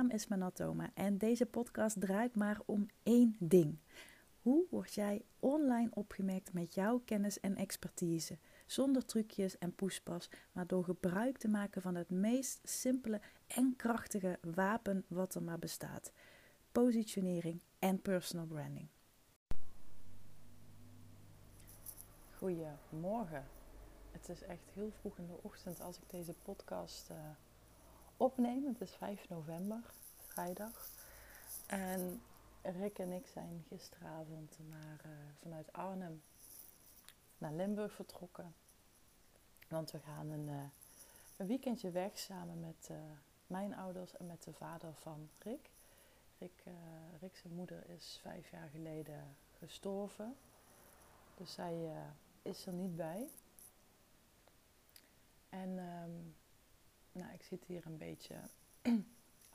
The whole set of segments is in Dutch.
naam is Manatoma en deze podcast draait maar om één ding. Hoe word jij online opgemerkt met jouw kennis en expertise? Zonder trucjes en poespas, maar door gebruik te maken van het meest simpele en krachtige wapen wat er maar bestaat: positionering en personal branding. Goedemorgen. Het is echt heel vroeg in de ochtend als ik deze podcast uh, opneem. Het is 5 november, vrijdag. En Rick en ik zijn gisteravond naar, uh, vanuit Arnhem naar Limburg vertrokken. Want we gaan een, uh, een weekendje weg samen met uh, mijn ouders en met de vader van Rick. Rick, Rick zijn moeder is vijf jaar geleden gestorven. Dus zij is er niet bij. En um, nou, ik zit hier een beetje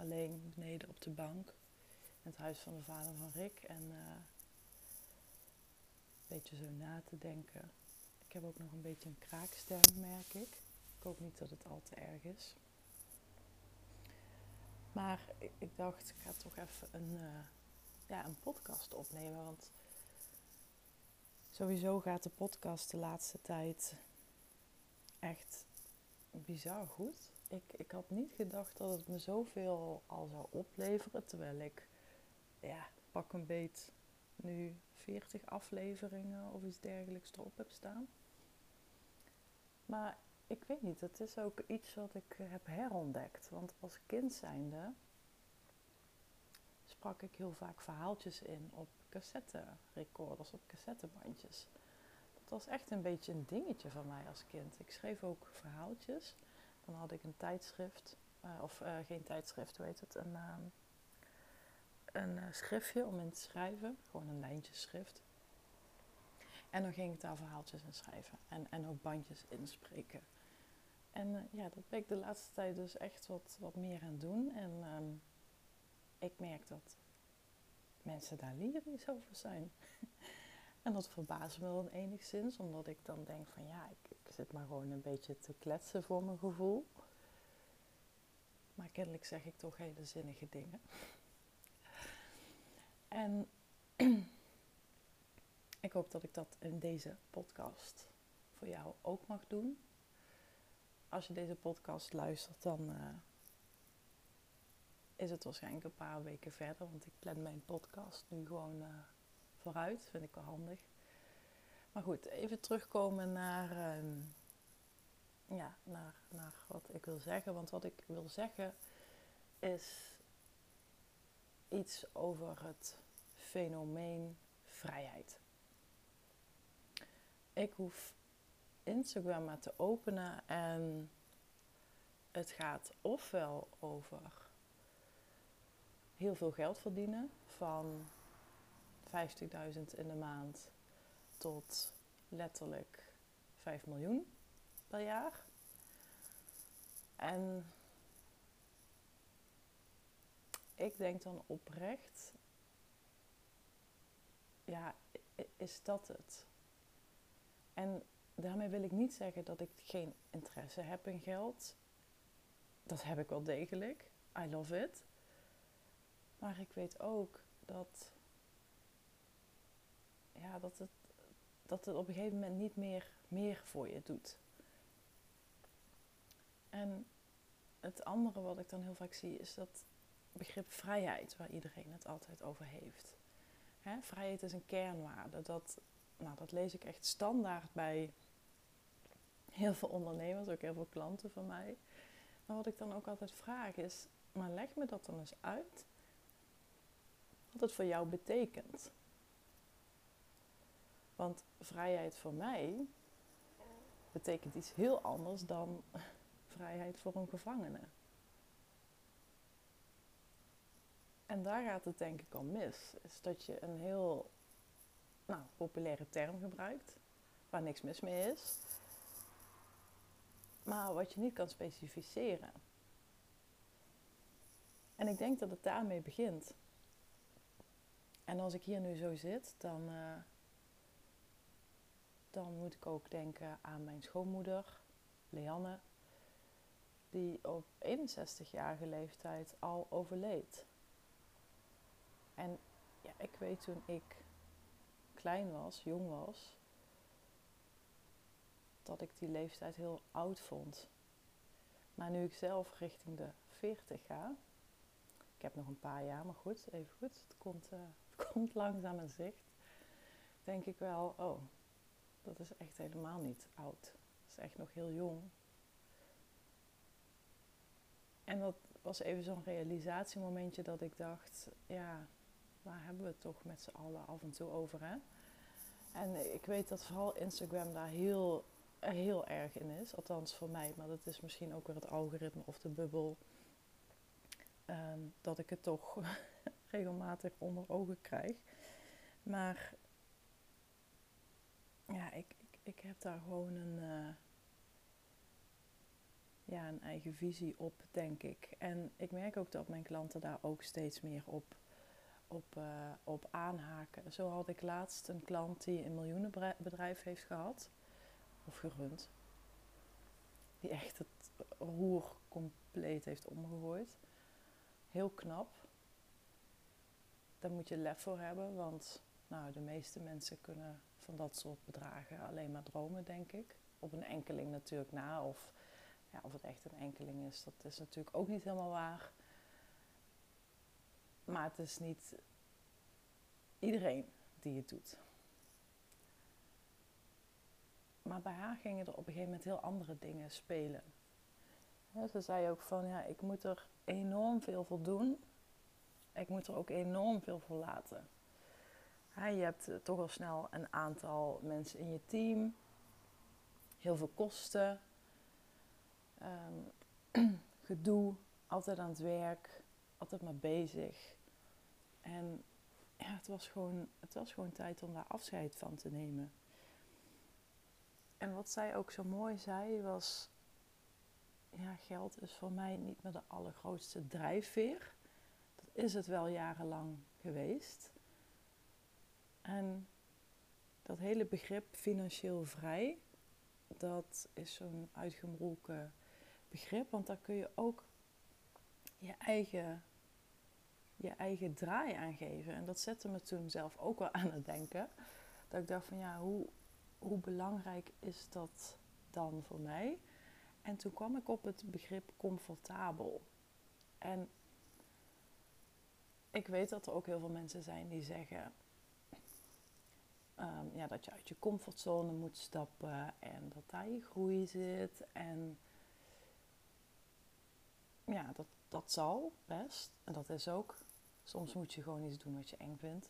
alleen beneden op de bank. In het huis van de vader van Rick. En uh, een beetje zo na te denken. Ik heb ook nog een beetje een kraakstem, merk ik. Ik hoop niet dat het al te erg is. Maar ik, dacht, ik ga toch even een, uh, ja, een podcast opnemen. Want sowieso gaat de podcast de laatste tijd echt bizar goed. Ik, ik had niet gedacht dat het me zoveel al zou opleveren. Terwijl ik, ja, pak een beet nu 40 afleveringen of iets dergelijks erop heb staan. Maar ik weet niet, het is ook iets wat ik heb herontdekt. Want als kind zijnde sprak ik heel vaak verhaaltjes in op cassette recorders, op cassettebandjes dat was echt een beetje een dingetje van mij als kind. Ik schreef ook verhaaltjes. Dan had ik een tijdschrift, uh, of uh, geen tijdschrift, hoe heet het? Een, uh, een schriftje om in te schrijven. Gewoon een lijntjeschrift. En dan ging ik daar verhaaltjes in schrijven. En, en ook bandjes inspreken. En ja, dat ben ik de laatste tijd dus echt wat, wat meer aan doen. En um, ik merk dat mensen daar lyrisch over zijn. En dat verbaast me dan enigszins, omdat ik dan denk van ja, ik, ik zit maar gewoon een beetje te kletsen voor mijn gevoel. Maar kennelijk zeg ik toch hele zinnige dingen. En ik hoop dat ik dat in deze podcast voor jou ook mag doen. Als je deze podcast luistert, dan uh, is het waarschijnlijk een paar weken verder. Want ik plan mijn podcast nu gewoon uh, vooruit. Vind ik wel handig. Maar goed, even terugkomen naar, um, ja, naar, naar wat ik wil zeggen. Want wat ik wil zeggen is iets over het fenomeen vrijheid. Ik hoef Instagram maar te openen en het gaat ofwel over heel veel geld verdienen van 50.000 in de maand tot letterlijk 5 miljoen per jaar. En ik denk dan oprecht, ja, is dat het? En daarmee wil ik niet zeggen dat ik geen interesse heb in geld. Dat heb ik wel degelijk. I love it. Maar ik weet ook dat ja, dat, het, dat het op een gegeven moment niet meer meer voor je doet. En het andere wat ik dan heel vaak zie is dat begrip vrijheid, waar iedereen het altijd over heeft. Hè, vrijheid is een kernwaarde. Dat, nou, dat lees ik echt standaard bij heel veel ondernemers, ook heel veel klanten van mij. Maar wat ik dan ook altijd vraag is, maar leg me dat dan eens uit. Wat het voor jou betekent. Want vrijheid voor mij betekent iets heel anders dan vrijheid voor een gevangene. En daar gaat het denk ik al mis. Is dat je een heel nou, populaire term gebruikt, waar niks mis mee is, maar wat je niet kan specificeren. En ik denk dat het daarmee begint. En als ik hier nu zo zit, dan. Uh, dan moet ik ook denken aan mijn schoonmoeder, Leanne. die op 61-jarige leeftijd al overleed. En ja, ik weet toen ik klein was, jong was, dat ik die leeftijd heel oud vond. Maar nu ik zelf richting de 40 ga, ik heb nog een paar jaar, maar goed, even goed, het komt, uh, het komt langzaam in zicht, denk ik wel, oh, dat is echt helemaal niet oud. Dat is echt nog heel jong. En dat was even zo'n realisatiemomentje dat ik dacht, ja, waar hebben we het toch met z'n allen af en toe over, hè? En ik weet dat vooral Instagram daar heel, heel erg in is. Althans voor mij, maar dat is misschien ook weer het algoritme of de bubbel. Ehm, dat ik het toch regelmatig onder ogen krijg. Maar ja, ik, ik, ik heb daar gewoon een, uh, ja, een eigen visie op, denk ik. En ik merk ook dat mijn klanten daar ook steeds meer op, op, uh, op aanhaken. Zo had ik laatst een klant die een miljoenenbedrijf heeft gehad, of gerund, die echt het roer compleet heeft omgegooid. Heel knap. Daar moet je lef voor hebben, want nou, de meeste mensen kunnen van dat soort bedragen alleen maar dromen, denk ik. Op een enkeling natuurlijk na. Of ja, of het echt een enkeling is, dat is natuurlijk ook niet helemaal waar. Maar het is niet iedereen die het doet. Maar bij haar gingen er op een gegeven moment heel andere dingen spelen. ze zei ook van ja, ik moet er enorm veel voor doen. Ik moet er ook enorm veel voor laten je hebt eh, toch al snel een aantal mensen in je team, heel veel kosten, um, gedoe, altijd aan het werk, altijd maar bezig. En ja, het was, gewoon, het was gewoon tijd om daar afscheid van te nemen. En wat zij ook zo mooi zei was, ja, geld is voor mij niet meer de allergrootste drijfveer. Dat is het wel jarenlang geweest. En dat hele begrip financieel vrij, dat is zo'n uitgemroken begrip, want daar kun je ook je eigen, je eigen draai aan geven. En dat zette me toen zelf ook wel aan het denken. Dat ik dacht van ja, hoe, hoe belangrijk is dat dan voor mij? En toen kwam ik op het begrip comfortabel. En ik weet dat er ook heel veel mensen zijn die zeggen: um, ja, dat je uit je comfortzone moet stappen en dat daar je groei zit. En ja, dat, dat zal best. En dat is ook. Soms moet je gewoon iets doen wat je eng vindt.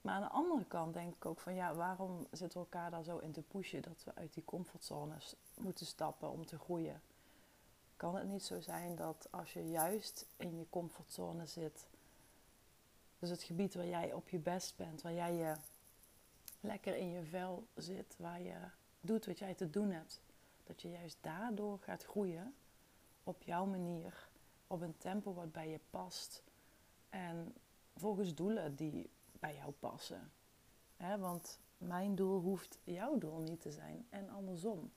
Maar aan de andere kant denk ik ook van ja, waarom zitten we elkaar daar zo in te pushen dat we uit die comfortzone moeten stappen om te groeien? Kan het niet zo zijn dat als je juist in je comfortzone zit, dus het gebied waar jij op je best bent, waar jij je lekker in je vel zit, waar je doet wat jij te doen hebt, dat je juist daardoor gaat groeien op jouw manier, op een tempo wat bij je past en volgens doelen die bij jou passen. want mijn doel hoeft jouw doel niet te zijn en andersom.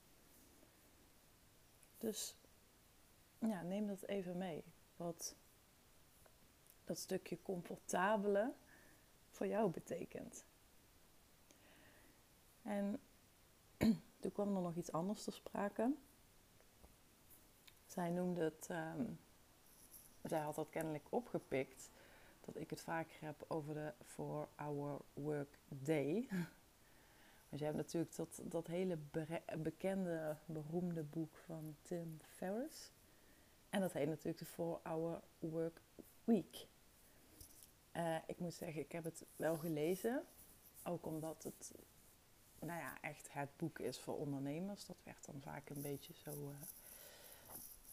Dus ja, neem dat even mee. Wat dat stukje comfortabele voor jou betekent. En toen kwam er nog iets anders ter sprake. Zij noemde het, um, zij had dat kennelijk opgepikt, dat ik het vaker heb over de 4-hour work day. Want je hebt natuurlijk dat, dat hele bekende, beroemde boek van Tim Ferriss. En dat heet natuurlijk de 4-hour work week. Uh, ik moet zeggen, ik heb het wel gelezen. Ook omdat het nou ja, echt het boek is voor ondernemers. Dat werd dan vaak een beetje zo, uh,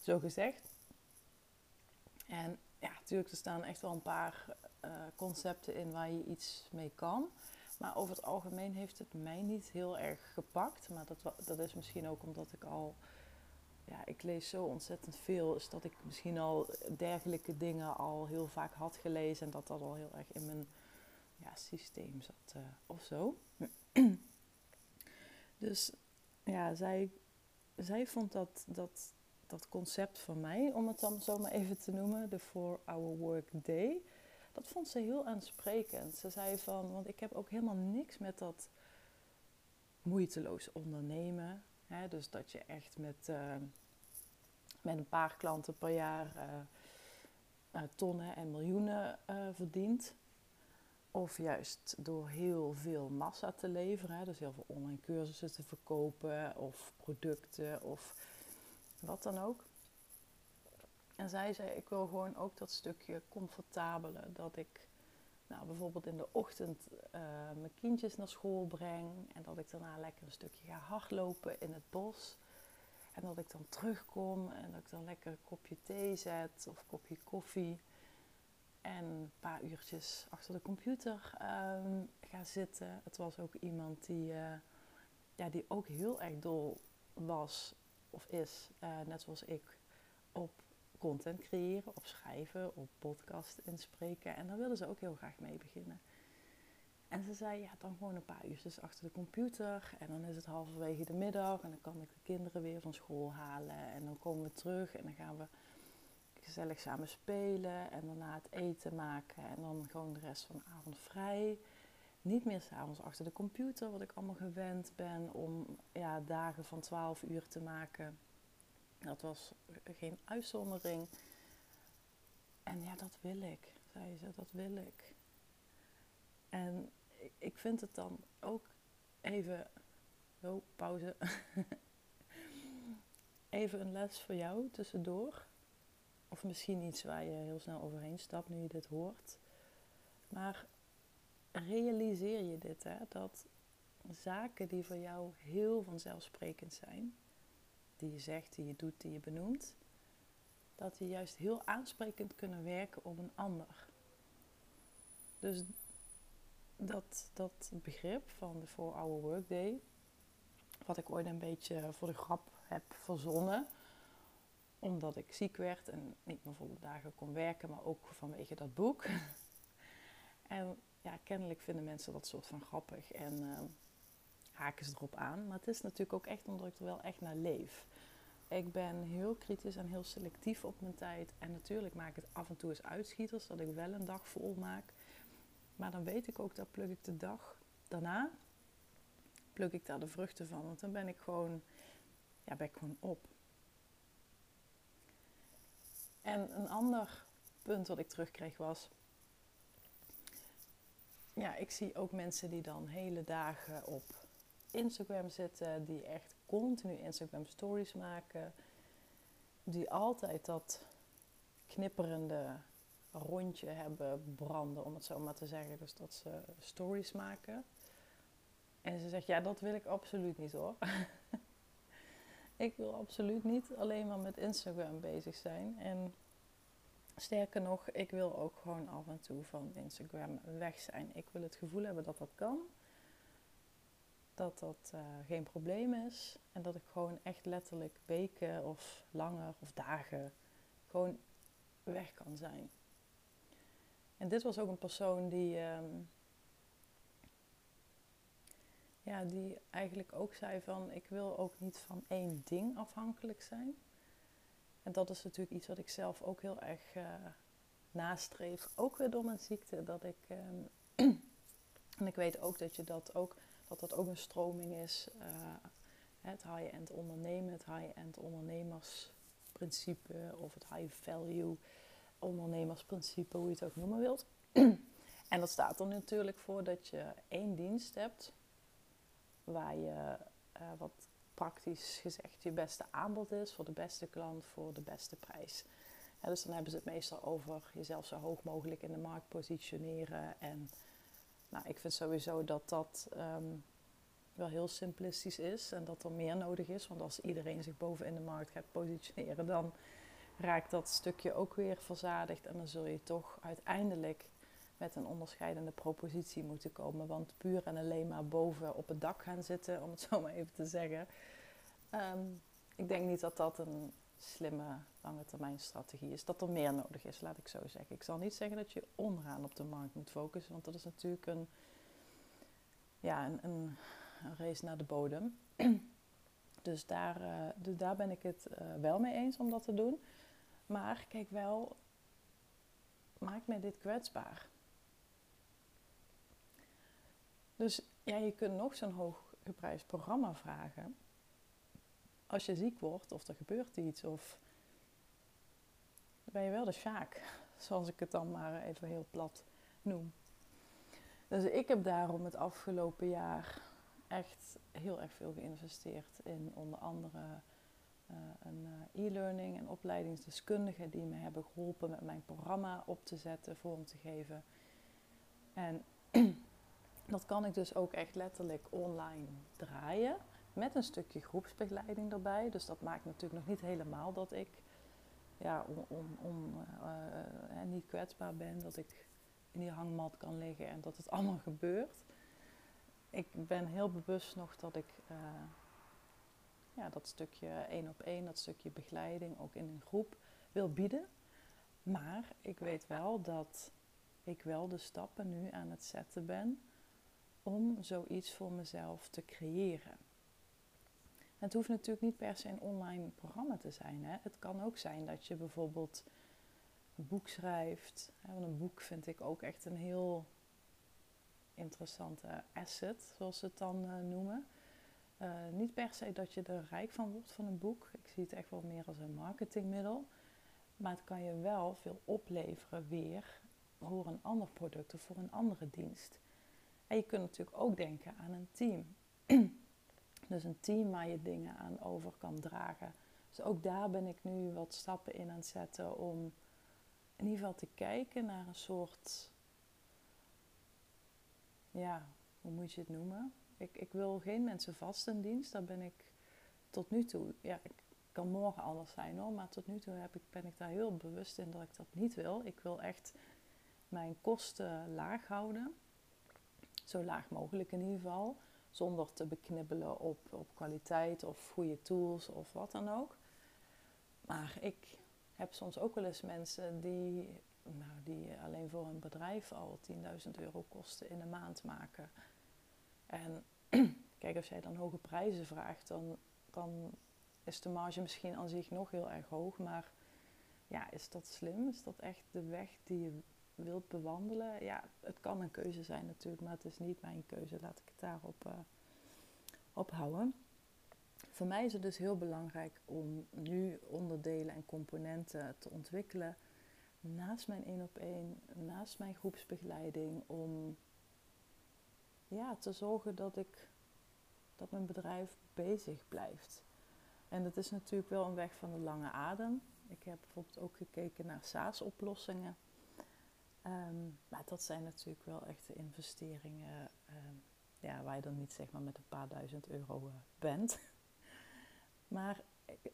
zo gezegd. En ja, natuurlijk, er staan echt wel een paar uh, concepten in waar je iets mee kan. Maar over het algemeen heeft het mij niet heel erg gepakt. Maar dat, dat is misschien ook omdat ik al ja, ik lees zo ontzettend veel, is dat ik misschien al dergelijke dingen al heel vaak had gelezen en dat dat al heel erg in mijn ja, systeem zat uh, of zo. dus ja, zij, zij vond dat, dat dat concept van mij, om het dan zo maar even te noemen, de 4-hour work day, dat vond ze heel aansprekend. Ze zei van, want ik heb ook helemaal niks met dat moeiteloos ondernemen. Dus dat je echt met, uh, met een paar klanten per jaar uh, tonnen en miljoenen verdient. Of juist door heel veel massa te leveren. Dus heel veel online cursussen te verkopen of producten of wat dan ook. En zij zei, ik wil gewoon ook dat stukje comfortabele. Dat ik nou, bijvoorbeeld in de ochtend uh, mijn kindjes naar school breng. En dat ik daarna lekker een stukje ga hardlopen in het bos. En dat ik dan terugkom en dat ik dan lekker een kopje thee zet of een kopje koffie. En een paar uurtjes achter de computer um, ga zitten. Het was ook iemand die, uh, ja, die ook heel erg dol was of is, uh, net zoals ik, op content creëren, op schrijven, op podcast inspreken. En daar wilden ze ook heel graag mee beginnen. En ze zei, ja, dan gewoon een paar uurtjes achter de computer. En dan is het halverwege de middag. En dan kan ik de kinderen weer van school halen. En dan komen we terug en dan gaan we gezellig samen spelen. En daarna het eten maken. En dan gewoon de rest van de avond vrij. Niet meer s'avonds achter de computer, wat ik allemaal gewend ben om ja, dagen van 12 uur te maken. Dat was geen uitzondering. En ja, dat wil ik, zei ze, dat wil ik. En ik vind het dan ook even, oh, pauze. even een les voor jou tussendoor. Of misschien iets waar je heel snel overheen stapt nu je dit hoort. Maar realiseer je dit, hè, dat zaken die voor jou heel vanzelfsprekend zijn, die je zegt, die je doet, die je benoemt, dat die juist heel aansprekend kunnen werken op een ander. Dus dat, dat begrip van de 4-hour workday, wat ik ooit een beetje voor de grap heb verzonnen, omdat ik ziek werd en niet meer volle dagen kon werken, maar ook vanwege dat boek. en ja, kennelijk vinden mensen dat soort van grappig en uh, haken ze erop aan. Maar het is natuurlijk ook echt omdat ik er wel echt naar leef. Ik ben heel kritisch en heel selectief op mijn tijd. En natuurlijk maak ik het af en toe eens uitschieters, dat ik wel een dag vol maak. Maar dan weet ik ook, dat pluk ik de dag daarna, pluk ik daar de vruchten van. Want dan ben ik gewoon, ja, ben ik gewoon op. En een ander punt wat ik terugkreeg was, ja, ik zie ook mensen die dan hele dagen op Instagram zitten, die echt continu Instagram stories maken, die altijd dat knipperende rondje hebben branden, om het zo maar te zeggen. Dus dat ze stories maken. En ze zegt, ja, dat wil ik absoluut niet hoor. ik wil absoluut niet alleen maar met Instagram bezig zijn. En Sterker nog, ik wil ook gewoon af en toe van Instagram weg zijn. Ik wil het gevoel hebben dat dat kan. Dat dat uh, geen probleem is. En dat ik gewoon echt letterlijk weken of langer of dagen gewoon weg kan zijn. En dit was ook een persoon die, um, ja, die eigenlijk ook zei van ik wil ook niet van één ding afhankelijk zijn. En dat is natuurlijk iets wat ik zelf ook heel erg uh, nastreef. Ook weer door mijn ziekte. Dat ik, um, en ik weet ook dat je dat ook, dat dat ook een stroming is. Uh, het high-end ondernemen, het high-end ondernemersprincipe of het high-value ondernemersprincipe, hoe je het ook noemen wilt. en dat staat er natuurlijk voor dat je één dienst hebt waar je uh, wat praktisch gezegd je beste aanbod is voor de beste klant voor de beste prijs. dus dan hebben ze het meestal over jezelf zo hoog mogelijk in de markt positioneren. En nou, ik vind sowieso dat dat ehm, wel heel simplistisch is en dat er meer nodig is. Want als iedereen zich boven in de markt gaat positioneren, dan raakt dat stukje ook weer verzadigd. En dan zul je toch uiteindelijk met een onderscheidende propositie moeten komen. Want puur en alleen maar boven op het dak gaan zitten, om het zo maar even te zeggen. Ehm, ik denk niet dat dat een slimme lange termijn strategie is. Dat er meer nodig is, laat ik zo zeggen. Ik zal niet zeggen dat je onderaan op de markt moet focussen, want dat is natuurlijk een, ja, een, een, race naar de bodem. Dus daar, uh, dus daar ben ik het uh, wel mee eens om dat te doen. Maar kijk wel, maak mij dit kwetsbaar. Dus ja, je kunt nog zo'n hoog geprijsd programma vragen. Als je ziek wordt of er gebeurt iets of ben je wel de sjaak, zoals ik het dan maar even heel plat noem. Dus ik heb daarom het afgelopen jaar echt heel erg veel geïnvesteerd in onder andere uh, een uh, e-learning en opleidingsdeskundigen die me hebben geholpen met mijn programma op te zetten, vorm te geven. En dat kan ik dus ook echt letterlijk online draaien met een stukje groepsbegeleiding erbij. Dus dat maakt natuurlijk nog niet helemaal dat ik ja, on, on, on, uh, niet kwetsbaar ben, dat ik in die hangmat kan liggen en dat het allemaal gebeurt. Ik ben heel bewust nog dat ik uh, ja, dat stukje één op één, dat stukje begeleiding ook in een groep wil bieden. Maar ik weet wel dat ik wel de stappen nu aan het zetten ben om zoiets voor mezelf te creëren. Het hoeft natuurlijk niet per se een online programma te zijn. Hè. Het kan ook zijn dat je bijvoorbeeld een boek schrijft. Want een boek vind ik ook echt een heel interessante asset, zoals ze het dan uh, noemen. Uh, niet per se dat je er rijk van wordt van een boek. Ik zie het echt wel meer als een marketingmiddel. Maar het kan je wel veel opleveren weer voor een ander product of voor een andere dienst. En je kunt natuurlijk ook denken aan een team. dus een team waar je dingen aan over kan dragen. Dus ook daar ben ik nu wat stappen in aan het zetten om in ieder geval te kijken naar een soort, ja, hoe moet je het noemen? Ik, ik wil geen mensen vast in dienst, daar ben ik tot nu toe, ja, ik kan morgen anders zijn hoor, maar tot nu toe heb ik, ben ik daar heel bewust in dat ik dat niet wil. Ik wil echt mijn kosten laag houden, zo laag mogelijk in ieder geval, zonder te beknibbelen op, op kwaliteit of goede tools of wat dan ook. Maar ik heb soms ook wel eens mensen die, nou, die alleen voor een bedrijf al 10.000 euro kosten in de maand maken. En kijk, als jij dan hoge prijzen vraagt, dan, dan is de marge misschien aan zich nog heel erg hoog. Maar ja, is dat slim? Is dat echt de weg die je wilt bewandelen? Ja, het kan een keuze zijn natuurlijk, maar het is niet mijn keuze. Laat ik het daarop uh, ophouden. Voor mij is het dus heel belangrijk om nu onderdelen en componenten te ontwikkelen naast mijn één op één, naast mijn groepsbegeleiding, om ja, te zorgen dat ik dat mijn bedrijf bezig blijft. En dat is natuurlijk wel een weg van de lange adem. Ik heb bijvoorbeeld ook gekeken naar SaaS-oplossingen. Um, maar dat zijn natuurlijk wel echte investeringen um, ja, waar je dan niet zeg maar met een paar duizend euro uh, bent. Maar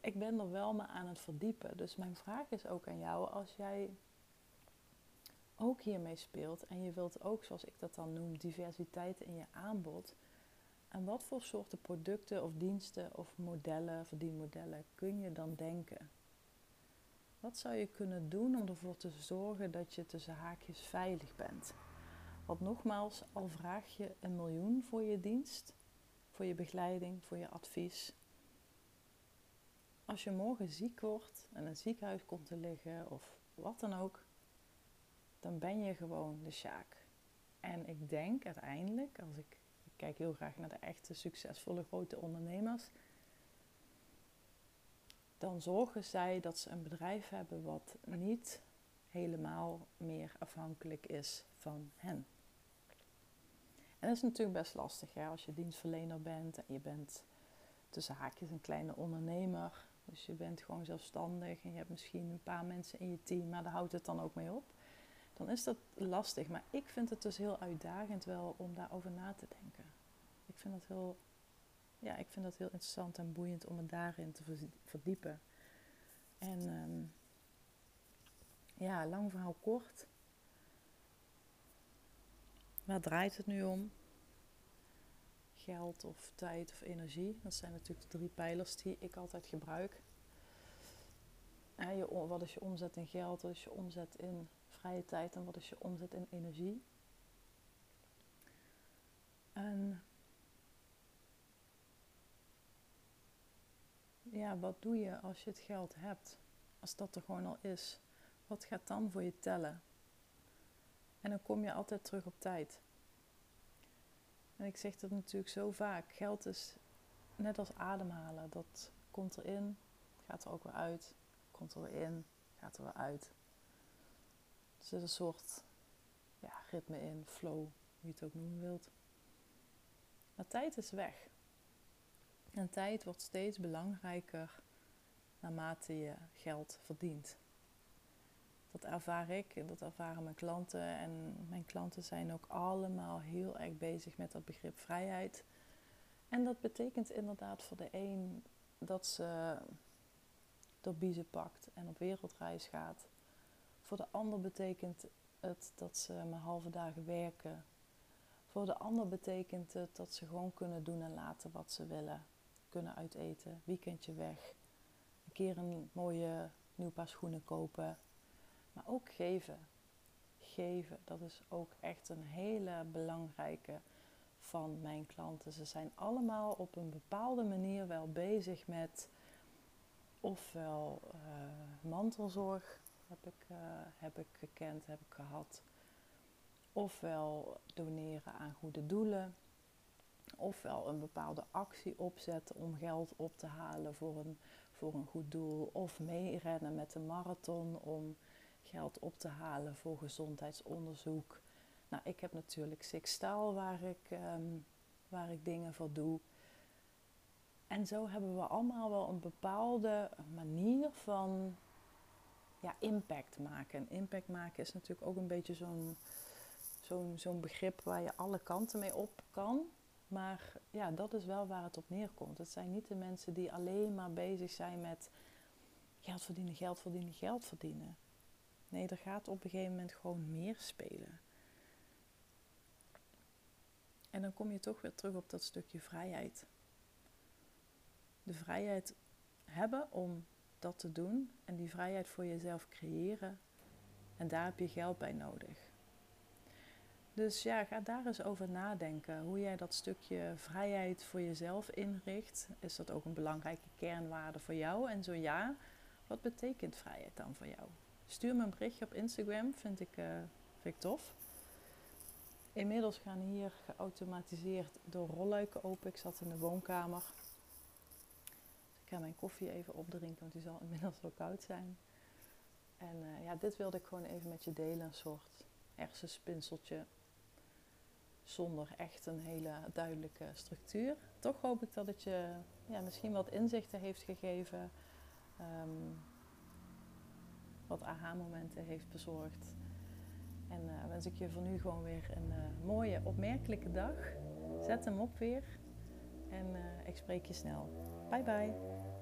ik ben er wel me aan het verdiepen. Dus mijn vraag is ook aan jou, als jij ook hiermee speelt en je wilt ook, zoals ik dat dan noem, diversiteit in je aanbod. Aan wat voor soorten producten of diensten of modellen, verdienmodellen kun je dan denken? Wat zou je kunnen doen om ervoor te zorgen dat je tussen haakjes veilig bent? Want nogmaals, al vraag je een miljoen voor je dienst, voor je begeleiding, voor je advies, als je morgen ziek wordt en een ziekenhuis komt te liggen of wat dan ook, dan ben je gewoon de sjaak. En ik denk uiteindelijk, als ik, ik kijk heel graag naar de echte succesvolle grote ondernemers, dan zorgen zij dat ze een bedrijf hebben wat niet helemaal meer afhankelijk is van hen. En dat is natuurlijk best lastig hè? als je dienstverlener bent en je bent tussen haakjes een kleine ondernemer. Dus je bent gewoon zelfstandig en je hebt misschien een paar mensen in je team, maar daar houdt het dan ook mee op. Dan is dat lastig. Maar ik vind het dus heel uitdagend wel om daarover na te denken. Ik vind dat heel, ja, ik vind dat heel interessant en boeiend om me daarin te verdiepen. En um, ja, lang verhaal kort. Waar draait het nu om? geld of tijd of energie. Dat zijn natuurlijk de drie pijlers die ik altijd gebruik. je, wat is je omzet in geld, wat is je omzet in vrije tijd en wat is je omzet in energie. En ja, wat doe je als je het geld hebt? Als dat er gewoon al is. Wat gaat dan voor je tellen? En dan kom je altijd terug op tijd. En ik zeg dat natuurlijk zo vaak. Geld is net als ademhalen. Dat komt erin, gaat er ook weer uit. Komt er weer in, gaat er weer uit. Er zit een soort ja, ritme in, flow, hoe je het ook noemen wilt. Maar tijd is weg. En tijd wordt steeds belangrijker naarmate je geld verdient. Dat ervaar ik en dat ervaren mijn klanten. En mijn klanten zijn ook allemaal heel erg bezig met dat begrip vrijheid. En dat betekent inderdaad voor de een dat ze door biezen pakt en op wereldreis gaat. Voor de ander betekent het dat ze maar halve dagen werken. Voor de ander betekent het dat ze gewoon kunnen doen en laten wat ze willen. Kunnen uiteten, weekendje weg, een keer een mooie nieuw paar schoenen kopen. Maar ook geven. Geven, dat is ook echt een hele belangrijke van mijn klanten. Ze zijn allemaal op een bepaalde manier wel bezig met ofwel uh, mantelzorg, heb ik, uh, heb ik gekend, heb ik gehad. Ofwel doneren aan goede doelen. Ofwel een bepaalde actie opzetten om geld op te halen voor een, voor een goed doel. Of meerennen met een marathon om geld op te halen voor gezondheidsonderzoek. Nou, ik heb natuurlijk Sixtaal waar ik, um, waar ik dingen voor doe. En zo hebben we allemaal wel een bepaalde manier van ja, impact maken. En impact maken is natuurlijk ook een beetje zo'n zo'n zo'n begrip waar je alle kanten mee op kan. Maar ja, dat is wel waar het op neerkomt. Het zijn niet de mensen die alleen maar bezig zijn met geld verdienen, geld verdienen, geld verdienen. Nee, er gaat op een gegeven moment gewoon meer spelen. En dan kom je toch weer terug op dat stukje vrijheid. De vrijheid hebben om dat te doen en die vrijheid voor jezelf creëren. En daar heb je geld bij nodig. Dus ja, ga daar eens over nadenken. Hoe jij dat stukje vrijheid voor jezelf inricht. Is dat ook een belangrijke kernwaarde voor jou? En zo ja, wat betekent vrijheid dan voor jou? Stuur me een berichtje op Instagram, vind ik, uh, vind ik tof. Inmiddels gaan hier geautomatiseerd door rolluiken open. Ik zat in de woonkamer. ik ga mijn koffie even opdrinken, want die zal inmiddels wel koud zijn. En uh, ja, dit wilde ik gewoon even met je delen. Een soort hersenspinseltje. Zonder echt een hele duidelijke structuur. Toch hoop ik dat het je ja, misschien wat inzichten heeft gegeven. Um, wat aha-momenten heeft bezorgd. En uh, wens ik je voor nu gewoon weer een uh, mooie, opmerkelijke dag. Zet hem op weer. En uh, ik spreek je snel. Bye bye.